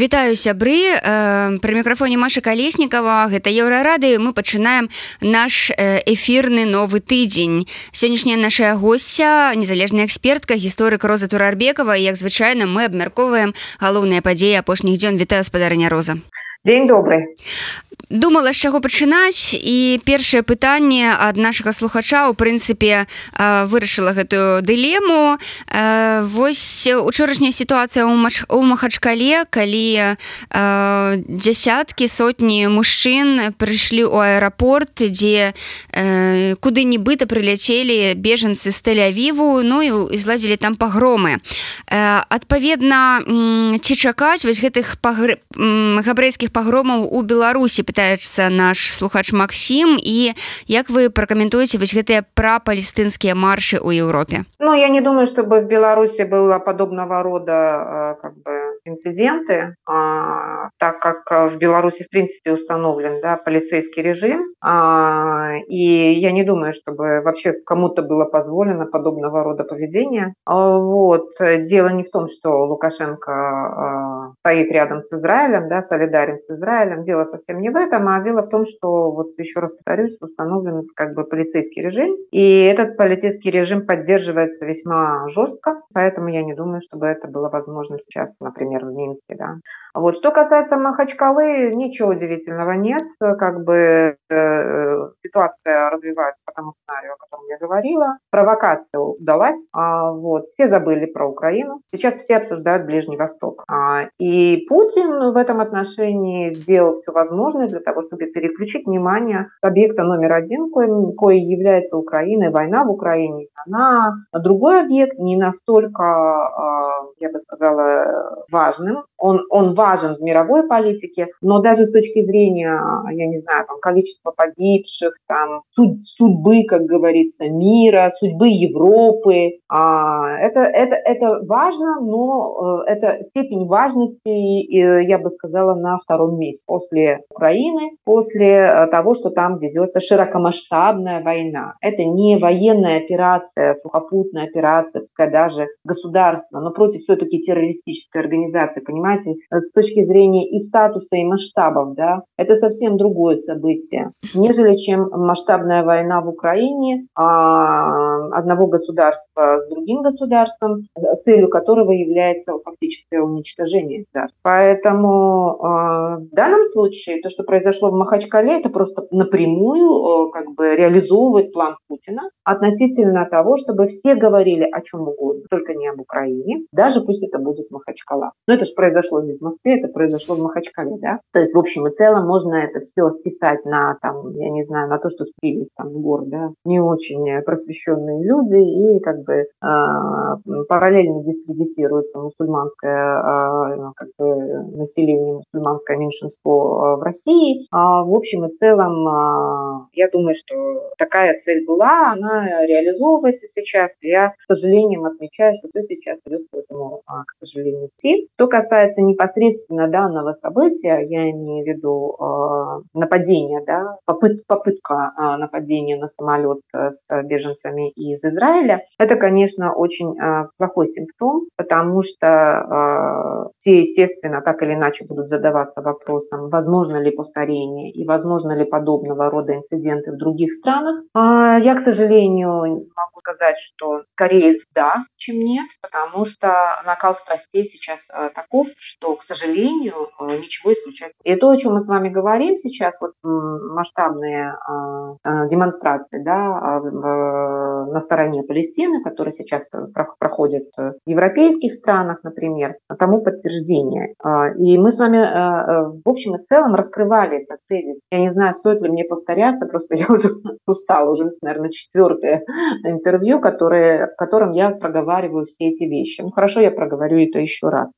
Вітаю сябры э, пры мікрафоне Маша калеснікава гэта еўрарадыё мы пачынаем наш э, эфірны новы тыдзень. Сённяшняя наша госця незалежная экспертка гісторык роза турарбекова як звычайна мы абмяркоўваем галоўныя падзеі апошніх дзён. Вітаю спадарня роза. День добрый думала з чаго пачынаць. І першае пытанне ад нашага слухача у прынцыпе вырашыла гэтую дылему. Восьось учорашняя сітуацыя ў махачкале калі дзясяткі сотні мужчын прыйшлі ў аэрапорт дзе куды нібыта прыляцелі бежанцы з тэлявіву ну і зладзілі там пагромы. Адпаведна ці чакаць вось гэтых габрэйскіх пагромаў у беларусі пытаецца наш слухач Макссім і як вы пракаментуеце вось гэтыя прапалістынскія маршы ў Еўропе? Ну я не думаю чтобы в Беларуси было подобного рода как бы инциденты, а, так как в Беларуси, в принципе, установлен да, полицейский режим, а, и я не думаю, чтобы вообще кому-то было позволено подобного рода поведение. А, вот. Дело не в том, что Лукашенко а, стоит рядом с Израилем, да, солидарен с Израилем, дело совсем не в этом, а дело в том, что, вот еще раз повторюсь, установлен как бы полицейский режим, и этот полицейский режим поддерживается весьма жестко, поэтому я не думаю, чтобы это было возможно сейчас, например, в Минске, да. Вот. Что касается Махачкалы, ничего удивительного нет, как бы э, ситуация развивается по тому сценарию, о котором я говорила, провокация удалась, а, вот, все забыли про Украину, сейчас все обсуждают Ближний Восток. А, и Путин в этом отношении сделал все возможное для того, чтобы переключить внимание с объекта номер один, коим, кое является Украина, война в Украине, на другой объект, не настолько, а, я бы сказала, важным, он, он важен в мировой политике, но даже с точки зрения, я не знаю, там, количества погибших, там, суд, судьбы, как говорится, мира, судьбы Европы, а, это, это, это важно, но э, это степень важности, я бы сказала, на втором месте. После Украины, после э, того, что там ведется широкомасштабная война. Это не военная операция, сухопутная операция, даже государство, но против все-таки террористической организации, понимаете, с точки зрения и статуса, и масштабов, да, это совсем другое событие, нежели чем масштабная война в Украине а, одного государства с другим государством, целью которого является фактическое уничтожение государства. Поэтому а, в данном случае то, что произошло в Махачкале, это просто напрямую как бы реализовывает план Путина относительно того, чтобы все говорили о чем угодно, только не об Украине, даже пусть это будет Махачкала. Но это же произошло не в Москве, это произошло в Махачкале, да? То есть, в общем и целом, можно это все списать на, там, я не знаю, на то, что спились там с гор, да, не очень просвещенные люди, и как бы э, параллельно дискредитируется мусульманское э, как бы, население, мусульманское меньшинство в России. А, в общем и целом, э, я думаю, что такая цель была, она реализовывается сейчас. Я, с сожалением, отмечаю, что ты сейчас идет к этому, к сожалению, идти. Что касается непосредственно данного события, я имею в виду э, нападение, да, попыт, попытка э, нападения на самолет э, с беженцами из Израиля, это, конечно, очень э, плохой симптом, потому что э, все, естественно, так или иначе будут задаваться вопросом, возможно ли повторение и возможно ли подобного рода инциденты в других странах. Э, я, к сожалению, могу сказать, что скорее да, чем нет, потому что накал страстей сейчас э, таков, что, к сожалению, э, ничего исключать. И то, о чем мы с вами говорим сейчас, вот масштабные э, демонстрации да, на стороне Палестины, которые сейчас проходят в европейских странах, например, тому подтверждение. И мы с вами в общем и целом раскрывали этот тезис. Я не знаю, стоит ли мне повторяться, просто я уже устала, уже, наверное, четвертое интервью, которое, в котором я проговариваю все эти вещи. Ну хорошо, я проговорю это еще раз.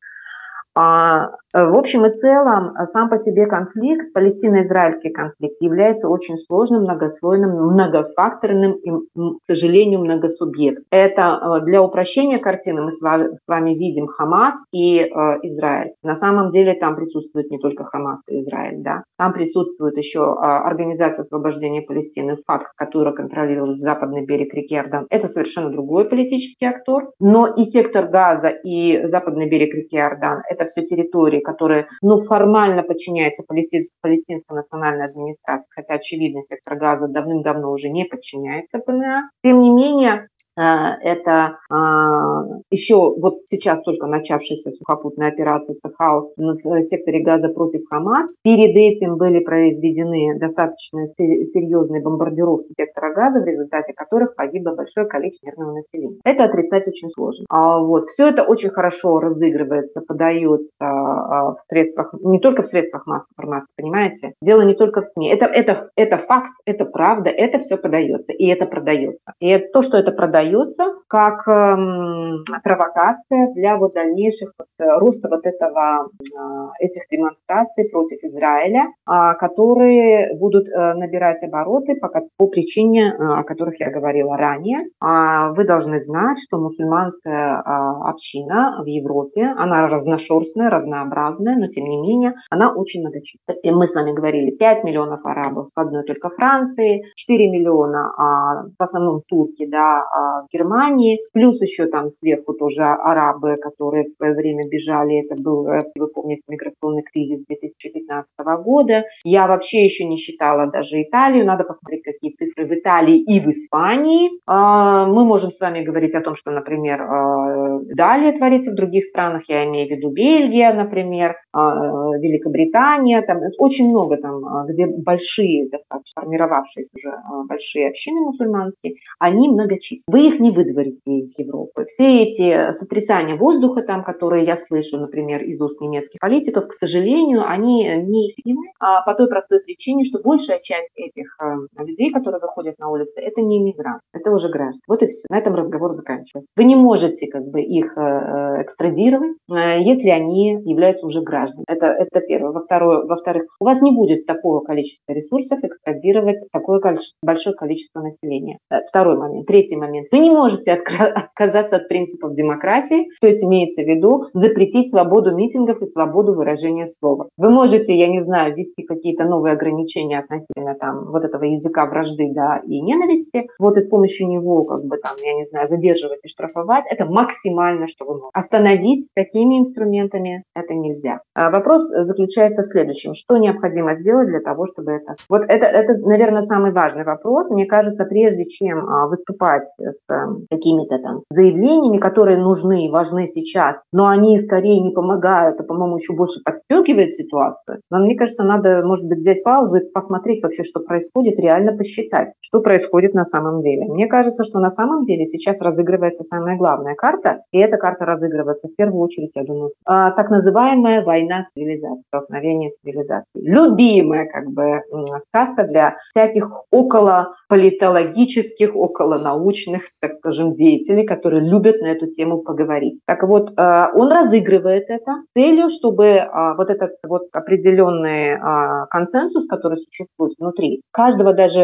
А, в общем и целом, э, сам по себе конфликт, палестино-израильский конфликт, является очень сложным, многослойным, многофакторным и, к сожалению, многосубъект. Это э, для упрощения картины мы с вами, видим Хамас и э, Израиль. На самом деле там присутствует не только Хамас и Израиль, да. Там присутствует еще э, Организация освобождения Палестины, ФАТХ, которая контролирует западный берег реки Иордан. Это совершенно другой политический актор. Но и сектор Газа, и западный берег реки это это все территории, которые, ну, формально подчиняются палестинской, палестинской национальной администрации, хотя, очевидно, сектор газа давным-давно уже не подчиняется ПНА. Тем не менее, это а, еще вот сейчас только начавшаяся сухопутная операция ЦХАУ в секторе газа против Хамас. Перед этим были произведены достаточно серьезные бомбардировки сектора газа, в результате которых погибло большое количество мирного населения. Это отрицать очень сложно. А вот. Все это очень хорошо разыгрывается, подается а, в средствах, не только в средствах массовой информации, понимаете? Дело не только в СМИ. Это, это, это факт, это правда, это все подается, и это продается. И это, то, что это продается, подается как эм, провокация для вот дальнейших вот, э, роста вот этого, э, этих демонстраций против Израиля, э, которые будут э, набирать обороты по, по причине, о которых я говорила ранее. Э, вы должны знать, что мусульманская э, община в Европе, она разношерстная, разнообразная, но тем не менее она очень многочисленная. Мы с вами говорили, 5 миллионов арабов в одной только Франции, 4 миллиона а, в основном турки, да, а, в Германии, плюс еще там сверху тоже арабы, которые в свое время бежали, это был, э, вы помните, миграционный кризис 2015 года. Я вообще еще не считала даже Италию, надо посмотреть, какие цифры в Италии и в Испании. А, мы можем с вами говорить о том, что, например, а, далее творится в других странах, я имею в виду Бельгия, например, а, Великобритания, там очень много там, где большие, достаточно формировавшиеся уже большие общины мусульманские, они многочисленны. Вы их не выдворите из Европы. Все эти сотрясания воздуха, там, которые я слышу, например, из уст немецких политиков, к сожалению, они неэффективны а по той простой причине, что большая часть этих э, людей, которые выходят на улицы, это не иммигранты, это уже граждане. Вот и все. На этом разговор заканчивается. Вы не можете как бы их э, э, экстрадировать, если они являются уже гражданами. Это, это первое. Во-вторых, во-вторых, у вас не будет такого количества ресурсов экстрадировать такое большое количество населения. Второй момент. Третий момент. Вы не можете отказаться от принципов демократии, то есть имеется в виду запретить свободу митингов и свободу выражения слова. Вы можете, я не знаю, ввести какие-то новые ограничения относительно там вот этого языка вражды, да, и ненависти, вот и с помощью него, как бы там, я не знаю, задерживать и штрафовать, это максимально, что вы можете. Остановить такими инструментами это нельзя. А вопрос заключается в следующем. Что необходимо сделать для того, чтобы это... Вот это, это, наверное, самый важный вопрос. Мне кажется, прежде чем а, выступать с какими-то там заявлениями, которые нужны и важны сейчас, но они скорее не помогают, а, по-моему, еще больше подстегивают ситуацию. Но мне кажется, надо, может быть, взять паузу и посмотреть вообще, что происходит, реально посчитать, что происходит на самом деле. Мне кажется, что на самом деле сейчас разыгрывается самая главная карта, и эта карта разыгрывается в первую очередь, я думаю, а, так называемая война цивилизации, столкновение цивилизации. Любимая как бы сказка для всяких около политологических, около научных так скажем, деятелей, которые любят на эту тему поговорить. Так вот, э, он разыгрывает это целью, чтобы э, вот этот вот определенный э, консенсус, который существует внутри каждого даже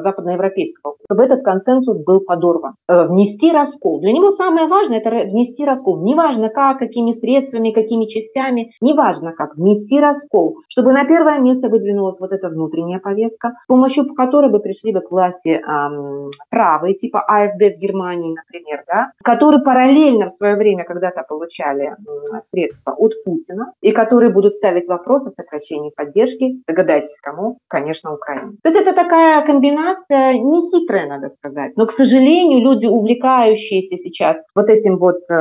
западноевропейского, чтобы этот консенсус был подорван. Внести раскол. Для него самое важное – это внести раскол. Неважно как, какими средствами, какими частями, неважно как, внести раскол, чтобы на первое место выдвинулась вот эта внутренняя повестка, с помощью которой бы пришли бы к власти правые, типа АФД в Германии, например, да, которые параллельно в свое время когда-то получали средства от Путина и которые будут ставить вопрос о сокращении поддержки, догадайтесь, кому? Конечно, Украине. То есть это такая комбинация не хитрая, надо сказать, но, к сожалению, люди, увлекающиеся сейчас вот этим вот э,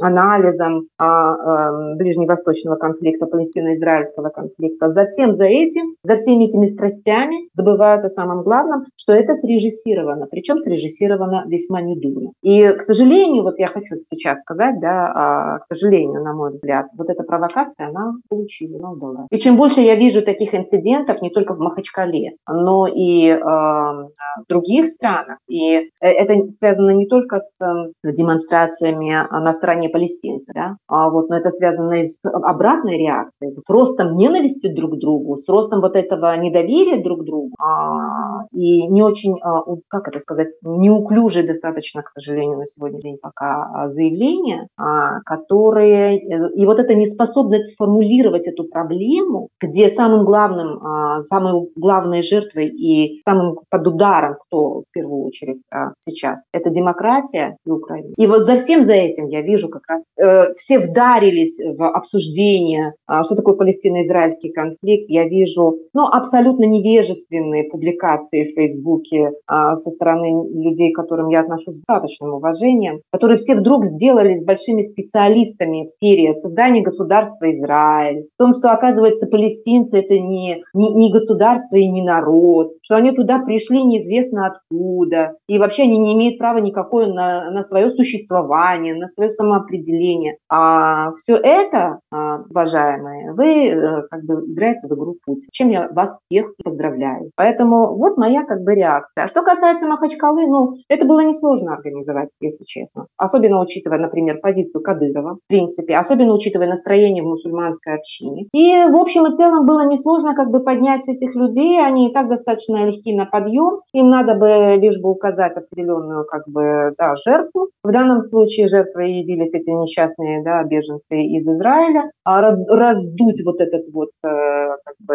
анализом э, э, ближневосточного конфликта, палестино-израильского конфликта, за всем за этим, за всеми этими страстями забывают о самом главном, что это срежиссировано, причем срежиссировано весьма недурно. И, к сожалению, вот я хочу сейчас сказать, да, а, к сожалению, на мой взгляд, вот эта провокация, она получила, она удалась. И чем больше я вижу таких инцидентов, не только в Махачкале, но и э, в других странах, и э, это связано не только с э, демонстрациями на стороне палестинцев, да, а вот, но это связано и с обратной реакцией, с ростом ненависти друг к другу, с ростом вот этого недоверия друг к другу, а, и не очень, а, как это сказать, неуклюже уже достаточно, к сожалению, на сегодня день пока а, заявления, а, которые... И вот эта неспособность сформулировать эту проблему, где самым главным, а, самой главной жертвой и самым под ударом, кто в первую очередь сейчас, это демократия и Украина. И вот за всем за этим я вижу как раз э, все вдарились в обсуждение, что такое палестино-израильский конфликт. Я вижу ну, абсолютно невежественные публикации в Фейсбуке со стороны людей, к которым я отношусь с достаточным уважением, которые все вдруг сделались большими специалистами в сфере создания государства Израиль, в том, что, оказывается, палестинцы – это не, не, не государство и не народ, что они туда пришли неизвестно откуда, и вообще они не имеют права никакое на, на свое существование, на свое самоопределение. А все это, а, уважаемые, вы э, как бы играете в игру путь, чем я вас всех поздравляю. Поэтому вот моя как бы реакция. А что касается Махачкалы, ну, это было несложно организовать, если честно. Особенно учитывая, например, позицию Кадырова, в принципе, особенно учитывая настроение в мусульманской общине. И, в общем и целом, было несложно как бы поднять этих людей, они и так достаточно легки на подъем, им надо бы лишь бы указать определенную как бы, да, жертву. В данном случае жертвой явились эти несчастные, да, беженцы из Израиля, а раз, раздуть вот этот вот, э, как бы,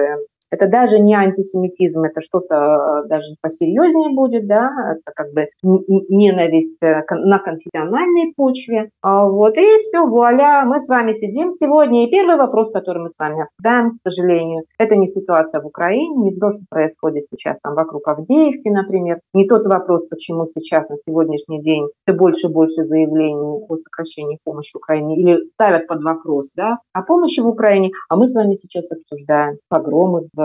это даже не антисемитизм, это что-то э, даже посерьезнее будет, да, это как бы ненависть э, на конфессиональной почве. А вот, и все, вуаля, мы с вами сидим сегодня. И первый вопрос, который мы с вами обсуждаем, к сожалению, это не ситуация в Украине, не то, что происходит сейчас там вокруг Авдеевки, например, не тот вопрос, почему сейчас на сегодняшний день все больше и больше заявлений о сокращении помощи Украине или ставят под вопрос, да, о помощи в Украине, а мы с вами сейчас обсуждаем погромы в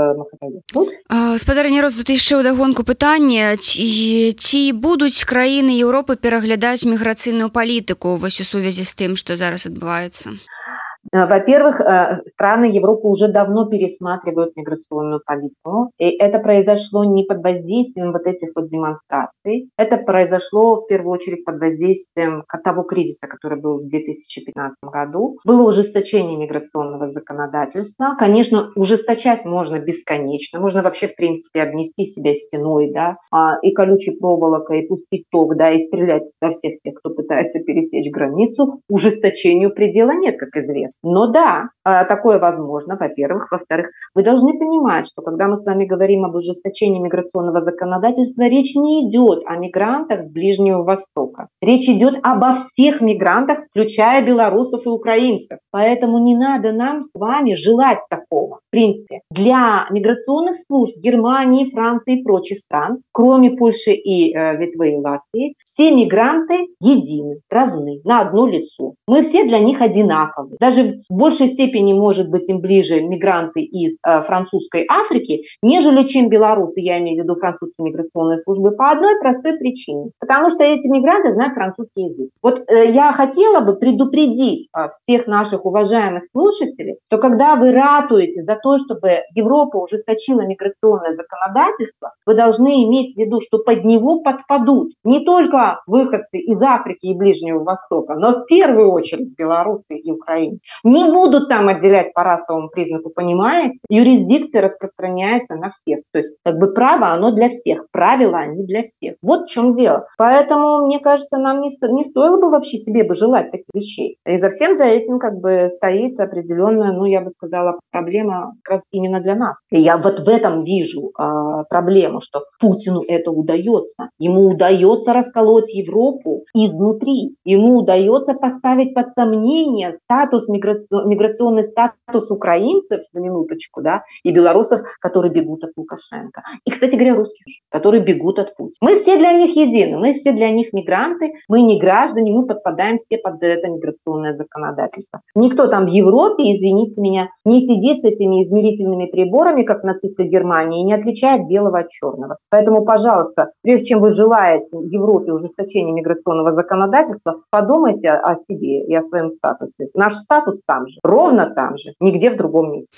спадарня роз тут яшчэ ў дагонку пытання ці, ці будуць краіны Еўропы пераглядаць міграцыйную палітыку вось у сувязі з тым што зараз адбываецца Э, во-первых, э, страны Европы уже давно пересматривают миграционную политику, и это произошло не под воздействием вот этих вот демонстраций, это произошло в первую очередь под воздействием того кризиса, который был в 2015 году. Было ужесточение миграционного законодательства. Конечно, ужесточать можно бесконечно, можно вообще в принципе обнести себя стеной, да, а, и колючей проволокой, и пустить ток, да, и стрелять во всех тех, кто пытается пересечь границу. Ужесточению предела нет, как известно. Но да, а, такое возможно, во-первых. Во-вторых, вы должны понимать, что когда мы с вами говорим об ужесточении миграционного законодательства, речь не идет о мигрантах с Ближнего Востока. Речь идет обо всех мигрантах, включая белорусов и украинцев. Поэтому не надо нам с вами желать такого. В принципе, для миграционных служб Германии, Франции и прочих стран, кроме Польши и э, Литвы и Латвии, все мигранты едины, равны, на одно лицо. Мы все для них одинаковы. Даже в большей степени, может быть, им ближе мигранты из э, французской Африки, нежели чем белорусы, я имею в виду французские миграционные службы, по одной простой причине. Потому что эти мигранты знают французский язык. Вот э, я хотела бы предупредить э, всех наших уважаемых слушателей, что когда вы ратуете за то, чтобы Европа ужесточила миграционное законодательство, вы должны иметь в виду, что под него подпадут не только выходцы из Африки и Ближнего Востока, но в первую очередь белорусы и Украины не будут там отделять по расовому признаку, понимаете? Юрисдикция распространяется на всех. То есть как бы право, оно для всех, правила, они для всех. Вот в чем дело. Поэтому, мне кажется, нам не, не стоило бы вообще себе бы желать таких вещей. И за всем за этим как бы стоит определенная, ну, я бы сказала, проблема как раз именно для нас. И я вот в этом вижу э, проблему, что Путину это удается. Ему удается расколоть Европу изнутри. Ему удается поставить под сомнение статус миграции миграционный статус украинцев, на минуточку, да, и белорусов, которые бегут от Лукашенко. И, кстати говоря, русских, которые бегут от Путина. Мы все для них едины, мы все для них мигранты, мы не граждане, мы подпадаем все под это миграционное законодательство. Никто там в Европе, извините меня, не сидит с этими измерительными приборами, как в нацистской Германии, и не отличает белого от черного. Поэтому, пожалуйста, прежде чем вы желаете Европе ужесточения миграционного законодательства, подумайте о себе и о своем статусе. Наш статус там же, ровно там же, нигде в другом месте.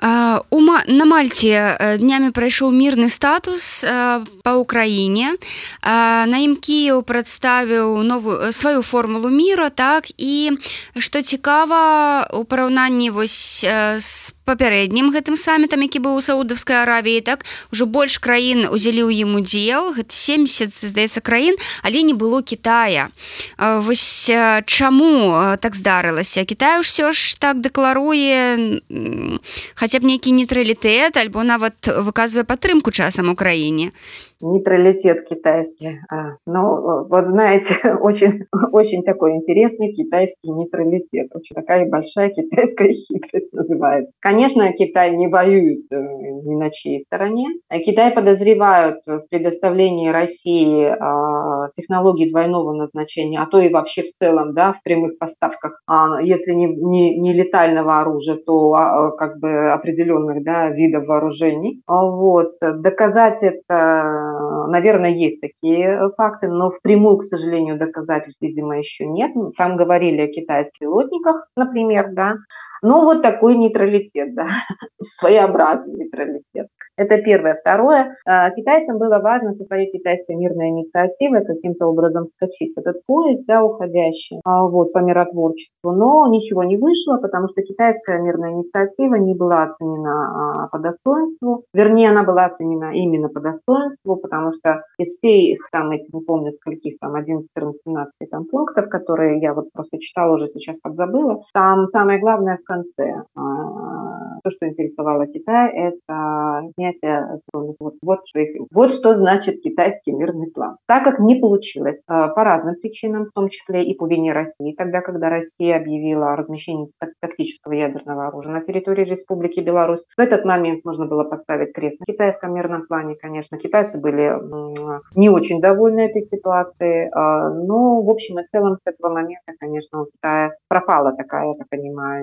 А, у на Мальте э, днями прайшоў мирный статус э, по Украине. А, на ім Кіев прадставіў новую э, свою формулу мира так и что цікава у параўнанні вось с папярэднім гэтым самітам які быў у саудаўскай аравіі так? Ужо больш краін узялі ў ім удзел. Гэта 70 здаецца краін але не было Китая вось чаму так здарылася? Кітай ўсё ж так дэкларуе хаця б нейкі нейтралітэт альбо нават выказвае падтрымку часам у краіне нейтралитет китайский. А, ну, вот знаете, очень, очень такой интересный китайский нейтралитет. Очень такая большая китайская хитрость называется. Конечно, Китай не воюет э, ни на чьей стороне. Китай подозревают в предоставлении России а, технологий двойного назначения, а то и вообще в целом, да, в прямых поставках, а, если не, не, не летального оружия, то а, как бы определенных, да, видов вооружений. Вот. Доказать это наверное, есть такие э, факты, но впрямую, к сожалению, доказательств, видимо, еще нет. Там говорили о китайских лотниках, например, да. Ну, вот такой нейтралитет, да, своеобразный нейтралитет. Это первое. Второе, а, китайцам было важно со своей китайской мирной инициативой каким-то образом скачить в этот поезд, да, уходящий, а, вот, по миротворчеству. Но ничего не вышло, потому что китайская мирная инициатива не была оценена а, по достоинству. Вернее, она была оценена именно по достоинству, потому что из всех там, эти, не помню, скольких там, 11, 14, 17 там пунктов, которые я вот просто читала уже сейчас подзабыла, там самое главное в конце. То, что интересовало Китай, это снятие вот, вот, что их, вот что значит китайский мирный план. Так как не получилось по разным причинам, в том числе и по вине России, тогда, когда Россия объявила о размещении тактического ядерного оружия на территории Республики Беларусь, в этот момент можно было поставить крест на китайском мирном плане, конечно. Китайцы были не очень довольны этой ситуацией, но в общем и целом с этого момента, конечно, у Китая пропала такая, я так понимаю,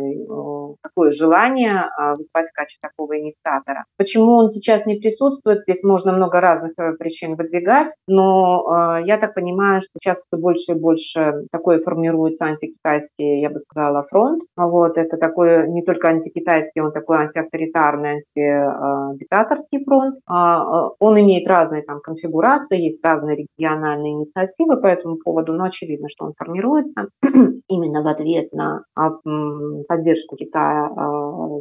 такое желание выступать в качестве такого инициатора. Почему он сейчас не присутствует, здесь можно много разных э, причин выдвигать, но я так понимаю, что сейчас все больше и больше такое формируется антикитайский, я бы сказала, фронт. Вот, это такой не только антикитайский, он такой антиавторитарный, антидиктаторский фронт. Он имеет разные там конфигурации, есть разные региональные инициативы по этому поводу, но очевидно, что он формируется именно в ответ на поддержку Китая,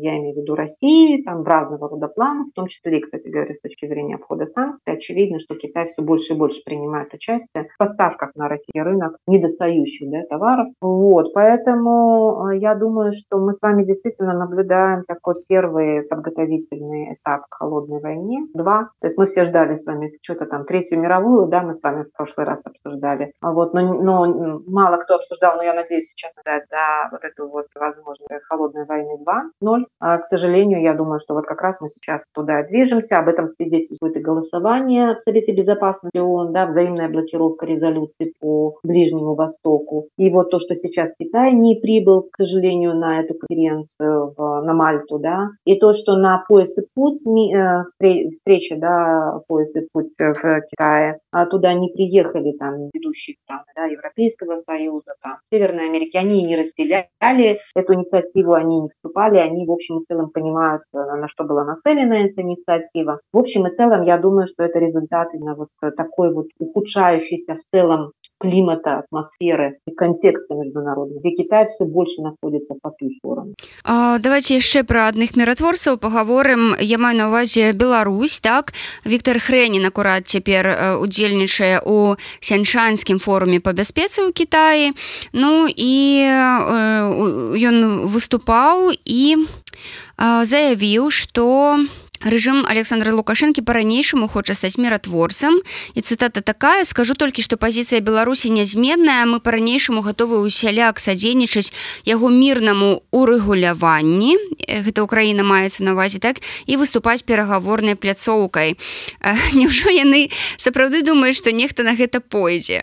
я имею в виду России, там в разного рода планах, в том числе, кстати говоря, с точки зрения обхода санкций, очевидно, что Китай все больше и больше принимает участие в поставках на российский рынок недостающих да, товаров. Вот, поэтому я думаю, что мы с вами действительно наблюдаем такой первый подготовительный этап к холодной войне. Два. То есть мы все ждали с вами что-то там Третью мировую, да, мы с вами в прошлый раз обсуждали. Вот, но, но мало кто обсуждал, но я надеюсь сейчас да, да, вот эту вот возможную холодной войны 2.0. А, к сожалению, я думаю, что вот как раз мы сейчас туда движемся, об этом свидетельствует и голосование в Совете Безопасности ООН, да, взаимная блокировка резолюций по Ближнему Востоку. И вот то, что сейчас Китай не прибыл, к сожалению, на эту конференцию в, на Мальту, да, и то, что на пояс и путь, э, встреча, да, пояс и путь в Китае, а туда не приехали там ведущие страны, да, Европейского Союза, там, Северной Америки, они не разделяли эту инициативу, они не вступали, они в общем и целом понимают, э, на что была нацелена эта инициатива. В общем и целом, я думаю, что это результат именно вот такой вот ухудшающийся в целом климата, атмосферы и контекста международного, где Китай все больше находится по ту сторону. А, давайте еще про одних миротворцев поговорим. Я маю на увазе Беларусь, так? Виктор Хренин аккурат теперь э, удзельнічае у сяншанскім форуме по бяспецы ў Китаі. Ну ён э, выступаў і э, заявіў, што Рэжым Александра Лукашэнкі па-ранейшаму хоча стаць міратворцам і цытата такая скажу толькі што пазіцыя беларусі нязменная мы па-ранейшаму гатовы ўсяляк садзейнічаць яго мірнаму урэгуляванні гэта Украіна маецца на увазе так? І выступаць перагаворнай пляцоўкай Няўжо яны сапраўды думаюць што нехта на гэта пойдзе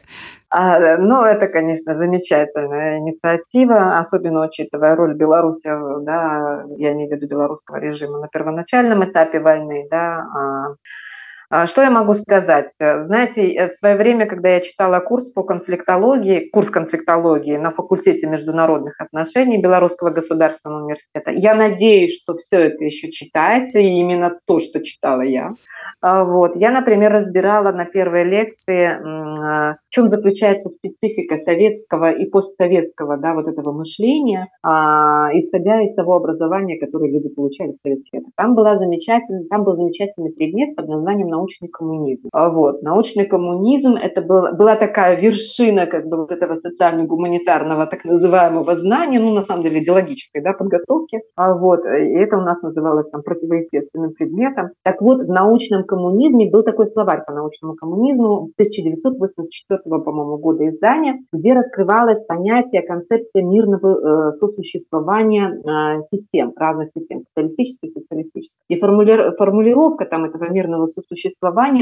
А, ну, это, конечно, замечательная инициатива, особенно учитывая роль Беларуси, да, я имею в виду белорусского режима на первоначальном этапе войны, да, А что я могу сказать? Знаете, в свое время, когда я читала курс по конфликтологии, курс конфликтологии на факультете международных отношений Белорусского государственного университета, я надеюсь, что все это еще читается, и именно то, что читала я. А, вот. Я, например, разбирала на первой лекции, а, в чем заключается специфика советского и постсоветского да, вот этого мышления, а, исходя из того образования, которое люди получали в советские годы. Там, была замечательный, там был замечательный предмет под названием научный коммунизм. Вот. Научный коммунизм – это был, была такая вершина как бы вот этого социально-гуманитарного так называемого знания, ну, на самом деле, идеологической да, подготовки. Вот. И это у нас называлось там противоестественным предметом. Так вот, в научном коммунизме был такой словарь по научному коммунизму 1984 по-моему, года издания, где раскрывалось понятие, концепция мирного э, сосуществования э, систем, разных систем, капиталистических, социалистических. И формули... формулировка там этого мирного сосуществования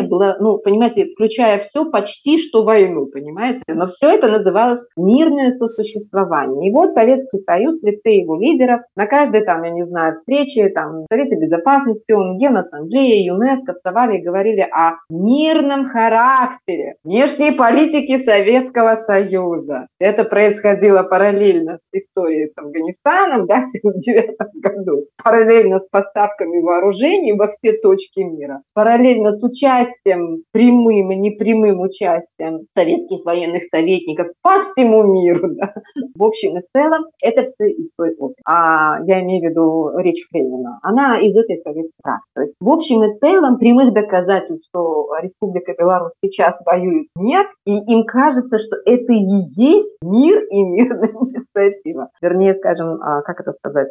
была, ну, понимаете, включая все, почти что войну, понимаете, но все это называлось мирное сосуществование. И вот Советский Союз в лице его лидеров на каждой там, я не знаю, встрече, там, Совете Безопасности, ООН, Генассамблеи, ЮНЕСКО вставали и говорили о мирном характере внешней политики Советского Союза. Это происходило параллельно с историей с Афганистаном да, в 1979 году, параллельно с поставками вооружений во все точки мира, параллельно с участием, прямым и непрямым участием советских военных советников по всему миру. Да. В общем и целом, это все из той оперы. А я имею в виду речь Фреймана. Она из этой советской практики. То есть, в общем и целом, прямых доказательств, что Республика Беларусь сейчас воюет, нет, и им кажется, что это и есть мир и мирная инициатива. Вернее, скажем, а, как это сказать,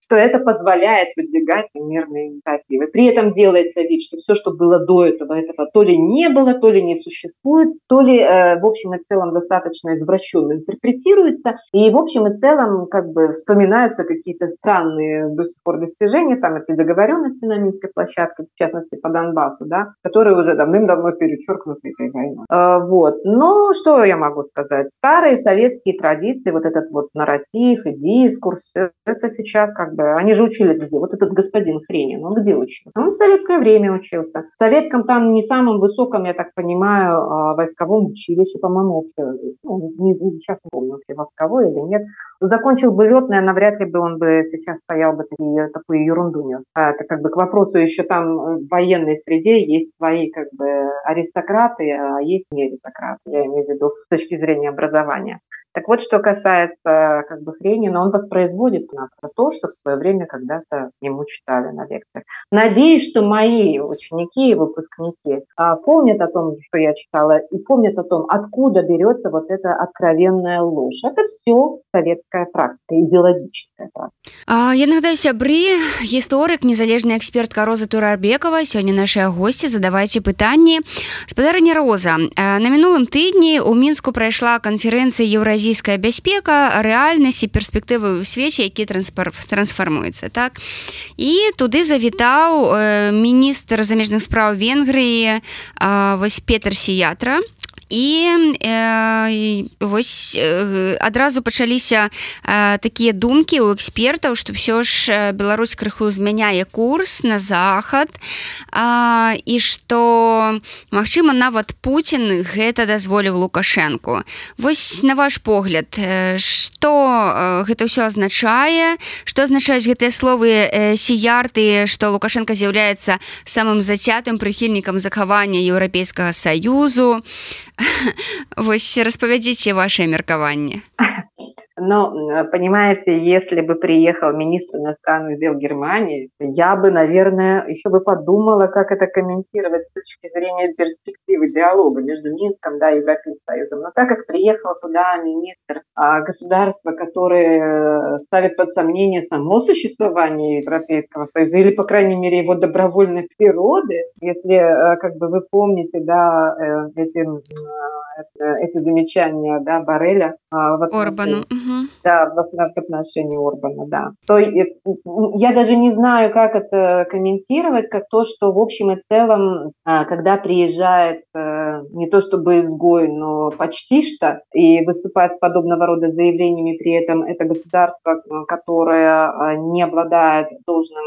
что это позволяет выдвигать мирные инициативы. При этом делается вид, что все, что было до этого, этого то ли не было, то ли не существует, то ли э, в общем и целом достаточно извращенно интерпретируется, и в общем и целом как бы вспоминаются какие-то странные до сих пор достижения, там это договоренности на Минской площадке, в частности по Донбассу, да, которые уже давным-давно перечеркнуты этой войной. Э, вот. Но что я могу сказать? Старые советские традиции, вот этот вот нарратив и дискурс, это сейчас как бы, они же учились где? Вот этот господин Хренин, он где учился? Он в советское время учился. В советском там не самом высоком, я так понимаю, а, войсковом училище, по-моему, ну, не, сейчас не помню, вообще войсковой или нет. Закончил бы летное, навряд ли бы он бы сейчас стоял бы такие, такую ерунду нес. А это как бы к вопросу еще там в военной среде есть свои как бы аристократы, а есть не аристократы, я имею в виду с точки зрения образования. Так вот, что касается как бы Хренина, он воспроизводит то, что в свое время когда-то ему читали на лекциях. Надеюсь, что мои ученики и выпускники а, помнят о том, что я читала, и помнят о том, откуда берется вот эта откровенная ложь. Это все советская практика, идеологическая практика. А, я нагадаю сябры, историк, незалежная экспертка Роза Турарбекова. Сегодня наши гости. Задавайте пытанні. Спадарыня Роза, на мінулым тыдні у Мінску прайшла канферэнцыя Еўразі еўразійская бяспека рэальнасць і перспектывы ў свеце які трансфармуецца так? І туды завітаў э, міністр замежных спраў венгрыі вось Петр сіятра і э, вось э, адразу пачаліся э, такія думкі у экспертаў што ўсё ж Беларусь крыху змяняе курс на захад э, і што Мачыма нават Путін гэта дазволіў лукашэнку. Вось на ваш погляд што гэта ўсё азначае? Што азначаюць гэтыя словы сіярты што лукашенко з'яўляецца самым зацятым прыхільнікам захавання еўрапейскага саюзу Вось распавядзіце ваше меркаванне. Но, понимаете, если бы приехал министр иностранных дел Германии, я бы, наверное, еще бы подумала, как это комментировать с точки зрения перспективы диалога между Минском да, и Европейским Союзом. Но так как приехал туда министр а, государства, который ставит под сомнение само существование Европейского Союза, или, по крайней мере, его добровольной природы, если, как бы вы помните, да, э, эти эти замечания да, Барреля в отношении, Орбану. Да, в, в отношении Орбана, да. То я даже не знаю, как это комментировать, как то, что в общем и целом, когда приезжает не то чтобы изгой, но почти что, и выступает с подобного рода заявлениями, при этом это государство, которое не обладает должным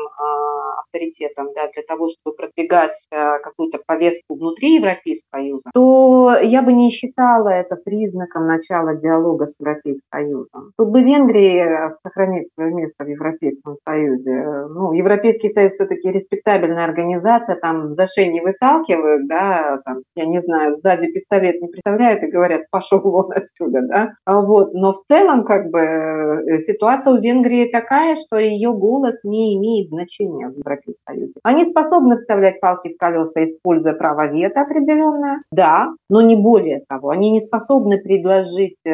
авторитетом да, для того, чтобы продвигать какую-то повестку внутри Европейского Союза, то я бы не считала это признаком начала диалога с Европейским Союзом. Тут бы Венгрии сохранить свое место в Европейском Союзе. Ну, Европейский Союз все-таки респектабельная организация, там за шею не выталкивают, да, там, я не знаю, сзади пистолет не представляют и говорят, пошел вон отсюда, да. А вот. Но в целом, как бы, э, ситуация у Венгрии такая, что ее голос не имеет значения Европейском Союзе. Они способны вставлять палки в колеса, используя право вето определенное, да, но не более того. Они не способны предложить э,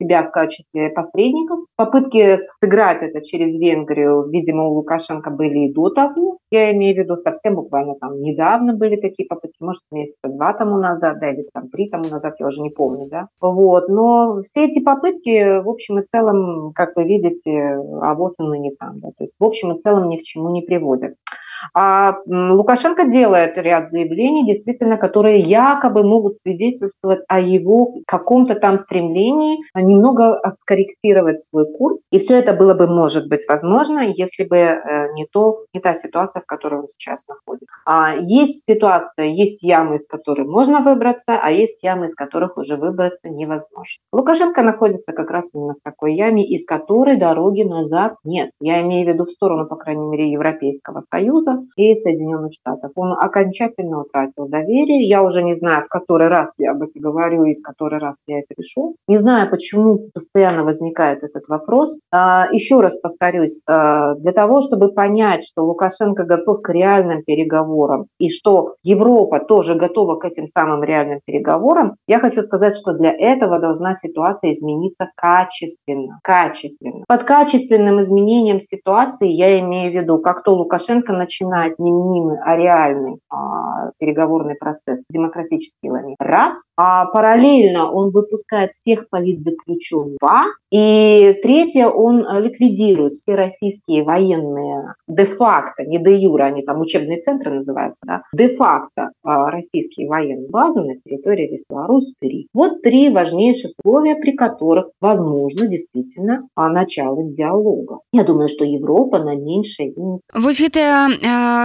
себя в качестве посредников. Попытки сыграть это через Венгрию, видимо, у Лукашенко были и до того. Я имею в виду совсем буквально там недавно были такие попытки, может, месяца два тому назад, да, или там три тому назад, я уже не помню, да. Вот, но все эти попытки, в общем и целом, как вы видите, а вот и не там, да, то есть в общем и целом ни к чему не приводят. А Лукашенко делает ряд заявлений, действительно, которые якобы могут свидетельствовать о его каком-то там стремлении немного скорректировать свой курс. И все это было бы, может быть, возможно, если бы э, не, то, не та ситуация, в которой он сейчас находится. А есть ситуация, есть ямы, из которых можно выбраться, а есть ямы, из которых уже выбраться невозможно. Лукашенко находится как раз именно в такой яме, из которой дороги назад нет. Я имею в виду в сторону, по крайней мере, Европейского Союза, Союза и Соединенных Штатов. Он окончательно утратил доверие. Я уже не знаю, в который раз я об этом говорю и в который раз я это решу. Не знаю, почему постоянно возникает этот вопрос. А, еще раз повторюсь, а, для того, чтобы понять, что Лукашенко готов к реальным переговорам и что Европа тоже готова к этим самым реальным переговорам, я хочу сказать, что для этого должна ситуация измениться качественно. Качественно. Под качественным изменением ситуации я имею в виду, как то Лукашенко начинает начинает не мнимый, а реальный а, переговорный процесс, демократический ламент. Раз. А параллельно он выпускает всех политзаключенных. Два. И третье, он ликвидирует все российские военные де-факто, не де-юра, они там учебные центры называются, да, де-факто а, российские военные базы на территории Беларуси три. Вот три важнейших условия, при которых возможно действительно а, начало диалога. Я думаю, что Европа на меньшее Вот это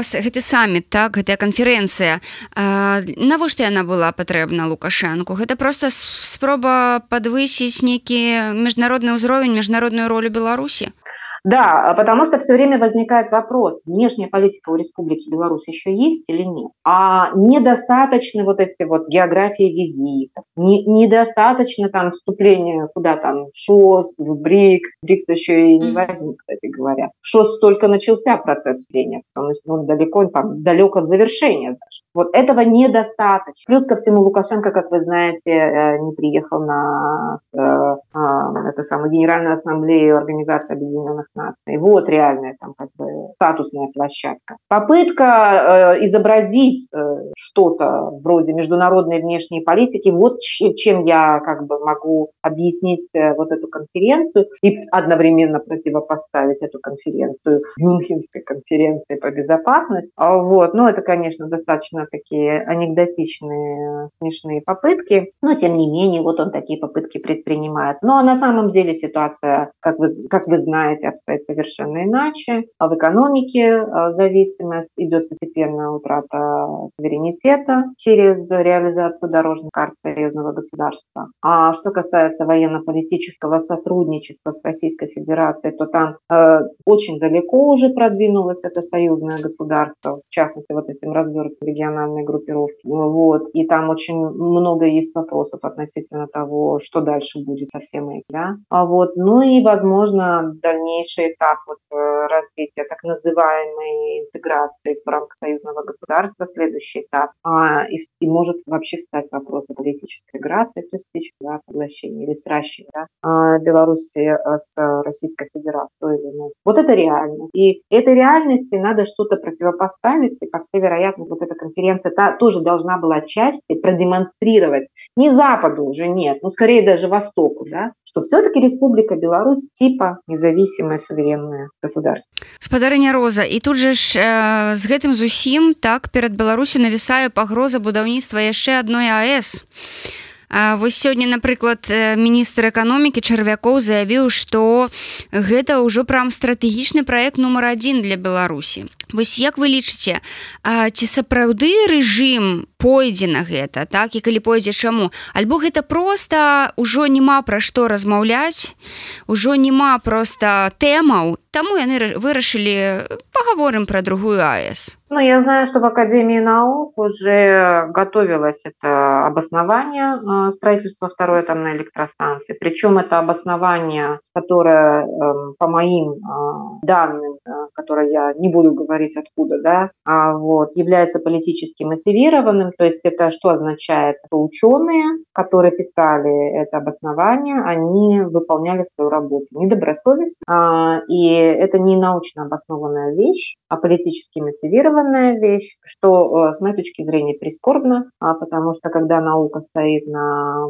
гэты саміт так гэтая канферэнцыя. Навошта яна была патрэбна лукашэнку? Гэта просто спроба падвысіць нейкі міжнародны ўзровень міжнародную ролю беларусі Да, потому что все время возникает вопрос, внешняя политика у Республики Беларусь еще есть или нет. А недостаточно вот эти вот географии визитов, не, недостаточно там вступления куда там, ШОС, в БРИКС, БРИКС еще и не возьмут, кстати говоря. ШОС только начался процесс вступления, потому что он далеко, там, далек от завершения даже. Вот этого недостаточно. Плюс ко всему Лукашенко, как вы знаете, э, не приехал на э, э, эту самую Генеральную Ассамблею Организации Объединенных Наций. Вот реальная там как бы статусная площадка. Попытка э, изобразить э, что-то вроде международной внешней политики, вот чем я как бы могу объяснить э, вот эту конференцию и одновременно противопоставить эту конференцию Мюнхенской конференции по безопасности. А вот. Ну, это, конечно, достаточно такие анекдотичные, смешные попытки, но тем не менее, вот он такие попытки предпринимает. Но на самом деле ситуация, как вы, как вы знаете, обстоит совершенно иначе. А в экономике а, зависимость идет постепенная утрата суверенитета через реализацию дорожной карты союзного государства. А что касается военно-политического сотрудничества с Российской Федерацией, то там э, очень далеко уже продвинулось это союзное государство, в частности, вот этим развертым регионом региональной группировки. Вот. И там очень много есть вопросов относительно того, что дальше будет со всем этим. Да? А вот. Ну и, возможно, дальнейший этап вот, э, развития так называемой интеграции в рамках союзного государства, следующий этап, а, и, и может вообще встать вопрос о политической миграции, то есть речь да, поглощение или сращивание да, а, Беларуси с Российской Федерацией. Или, ну, вот это реальность. И этой реальности надо что-то противопоставить, и, по всей вероятности, вот эта конференция та, тоже должна была отчасти продемонстрировать не Западу уже, нет, но скорее даже Востоку, да, что все-таки Республика Беларусь типа независимое суверенное государство. Спадарыня Роза, і тут же ж э, з гэтым зусім так перад Беларусю навісае пагроза будаўніцтва яшчэ адной АС. Вось сёння напрыклад міністр эканомікі чарвякоў заявіў што гэта ўжо прям стратэгічны праект нумар адзін для беларусі Вось як вы лічыце ці сапраўды рэжым пойдзе на гэта так? І калі пойдзе чаму? Альбо гэта просто ўжо няма пра што размаўляць ужо няма просто тэмаў таму яны вырашылі паговорым пра другую АС Ну, я знаю, что в Академии наук уже готовилось это обоснование э, строительства второй атомной электростанции. Причем это обоснование, которое, по моим э, данным, э, которые я не буду говорить откуда, да, а вот, является политически мотивированным. То есть это что означает? Что ученые, которые писали это обоснование, они выполняли свою работу недобросовестно. А, и это не научно обоснованная вещь, а политически мотивированная вещь, что э, с моей точки зрения прискорбно, а, потому что когда наука стоит на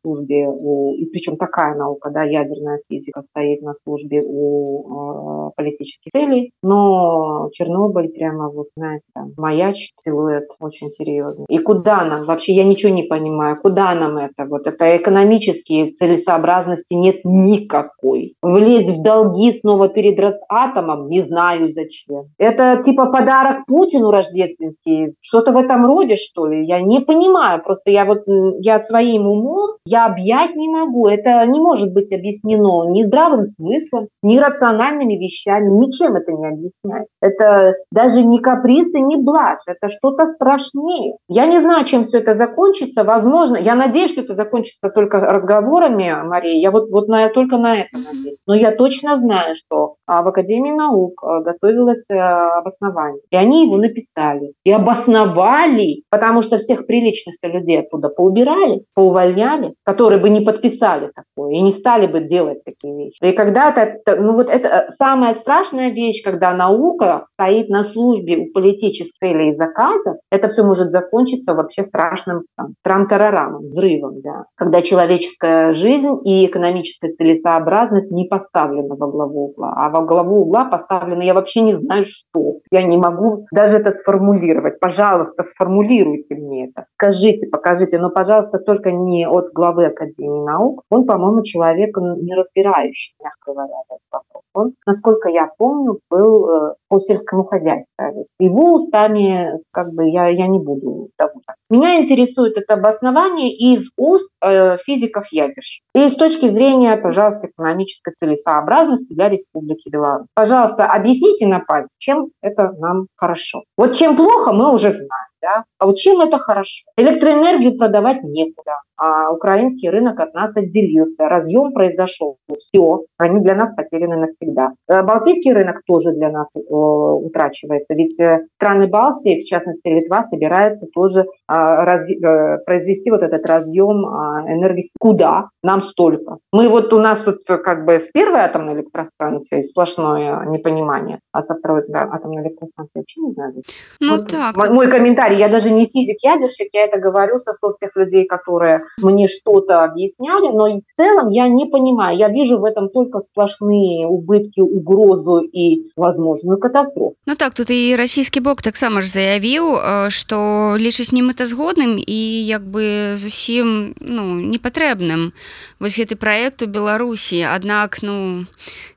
службе, у, и причем такая наука, да, ядерная физика стоит на службе у э, политических целей, но Чернобыль прямо вот, знаете, маяч, силуэт очень серьезный. И куда нам? Вообще я ничего не понимаю, куда нам это? Вот это экономические целесообразности нет никакой. Влезть в долги снова перед Росатомом, не знаю зачем. Это типа подарок Путину рождественский, что-то в этом роде, что ли? Я не понимаю, просто я вот, я своим умом, я объять не могу, это не может быть объяснено ни здравым смыслом, ни рациональными вещами, ничем это не объясняет. Это даже не каприз и не блажь, это что-то страшнее. Я не знаю, чем все это закончится, возможно, я надеюсь, что это закончится только разговорами, Мария, я вот, вот на, только на это надеюсь. Но я точно знаю, что а, в Академии наук а, готовилось э, обоснование. И они его написали и обосновали, потому что всех приличных людей оттуда поубирали, поувольняли, которые бы не подписали такое и не стали бы делать такие вещи. И когда-то, ну вот это э, самая страшная вещь, когда наука стоит на службе у политических целей и заказов, это все может закончиться вообще страшным там, трам-тарарамом, взрывом, да. Когда человеческая жизнь и экономическая целесообразность не поставлены во главу угла, а во главу угла поставлено я вообще не знаю что. Я не могу даже это сформулировать. Пожалуйста, сформулируйте мне это. Скажите, покажите, но, пожалуйста, только не от главы Академии наук. Он, по-моему, человек не разбирающий, мягко говоря, этот вопрос. Он, насколько я помню, был э, по сельскому хозяйству. Его устами как бы я, я не буду вдаваться. Меня интересует это обоснование из уст э, физиков-ядерщиков. И с точки зрения, пожалуйста, экономической целесообразности для Республики Беларусь. Пожалуйста, объясните на пальце, чем это нам хорошо. Вот чем плохо, мы уже знаем. Да? А вот чем это хорошо? Электроэнергию продавать некуда. А украинский рынок от нас отделился. Разъем произошел. Все. Они для нас потеряны навсегда. Э, Балтийский рынок тоже для нас э, утрачивается. Ведь э, страны Балтии, в частности Литва, собираются тоже э, раз, э, произвести вот этот разъем э, энергии. Куда? Нам столько. Мы вот у нас тут как бы с первой атомной электростанцией сплошное непонимание, а со второй да, атомной электростанцией вообще не знаю. Ну вот так. Мой комментарий я даже не физик-ядерщик, я это говорю со слов тех людей, которые мне что-то объясняли, но в целом я не понимаю, я вижу в этом только сплошные убытки, угрозу и возможную катастрофу. Ну так, тут и российский бок заявил, что лишь с ним это сгодным и як бы зусім ну, непотребным. Вот гэты проект у Беларусі, аднак ну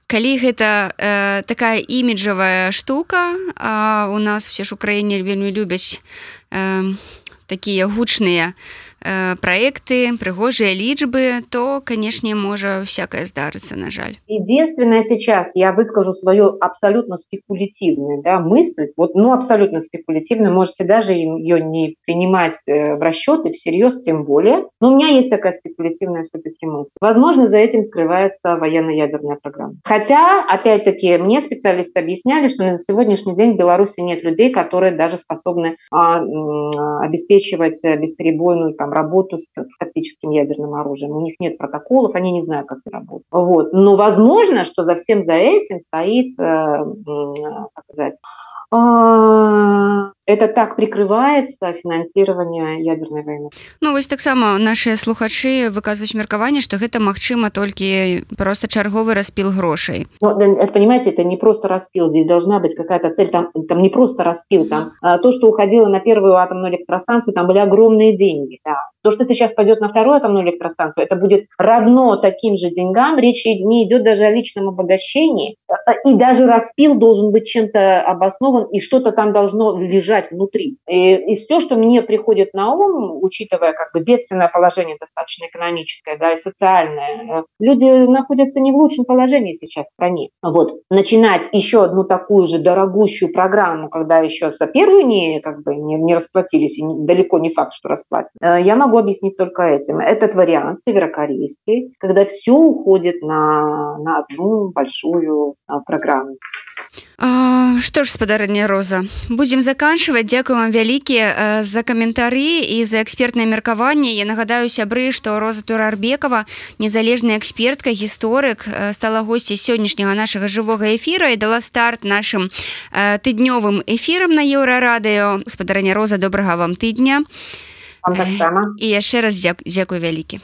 калі гэта э, такая іміджавая штука а у нас все ж украіне вельмі любяць э, такія гучныя э, проекты прыгожыя лічбы то канешне можа всякое здарыцца на жаль. Единственное сейчас я выскажу свою абсолютно спекулятивную да, мысль. Вот ну абсолютно спекулятивно можете даже ее не принимать э, в расчеты всерьез тем более. Но у меня есть такая спекулятивная все-таки мысль. Возможно за этим скрывается военно-ядерная программа. Хотя опять-таки мне специалисты объясняли что на сегодняшний день в беларуси нет людей которые даже способны а, обеспечивать бесперебойную там работу с, с тактическим ядерным оружием у них нет протоколов они не знают как это работает вот. Но возможно что за всем за этим стоит э, как сказать это так прикрывается финансирование ядерной войны Ну вось таксама наши слухачы выказваюць меркаванне что гэта магчыма толькі просто чарговы распіл грошай Но, это, понимаете это не просто распил здесь должна быть какая-то цель там там не просто распил там а, то что уходило на первую атомную электростанцию там были огромные деньги да. То что сейчас пойдет на вторую атомную электростанцию это будет равно таким же деньгам речь не идет даже о личном обогащении и даже распил должен быть чем-то обоснован и что-то там должно лежать внутри. И, и все, что мне приходит на ум, учитывая как бы бедственное положение достаточно экономическое, да, и социальное, люди находятся не в лучшем положении сейчас в стране. Вот. Начинать еще одну такую же дорогущую программу, когда еще за первую не, как бы, не, не расплатились, и далеко не факт, что расплатят, э, я могу объяснить только этим. Этот вариант северокорейский, когда все уходит на, на одну большую а, программу. Што ж спадарня роза будзем заканчваць дзякую вам вялікія за каментары і за экспертнае меркаванне я нагадаю сябры што роза турарбекова незалежная экспертка гісторык стала госцей сённяшняга нашага жывога эфіра і дала старт нашим тыднёвым эфірам на еўрарадыё спадарня роза добрага вам тыдня і яшчэ раз дзякую вялікі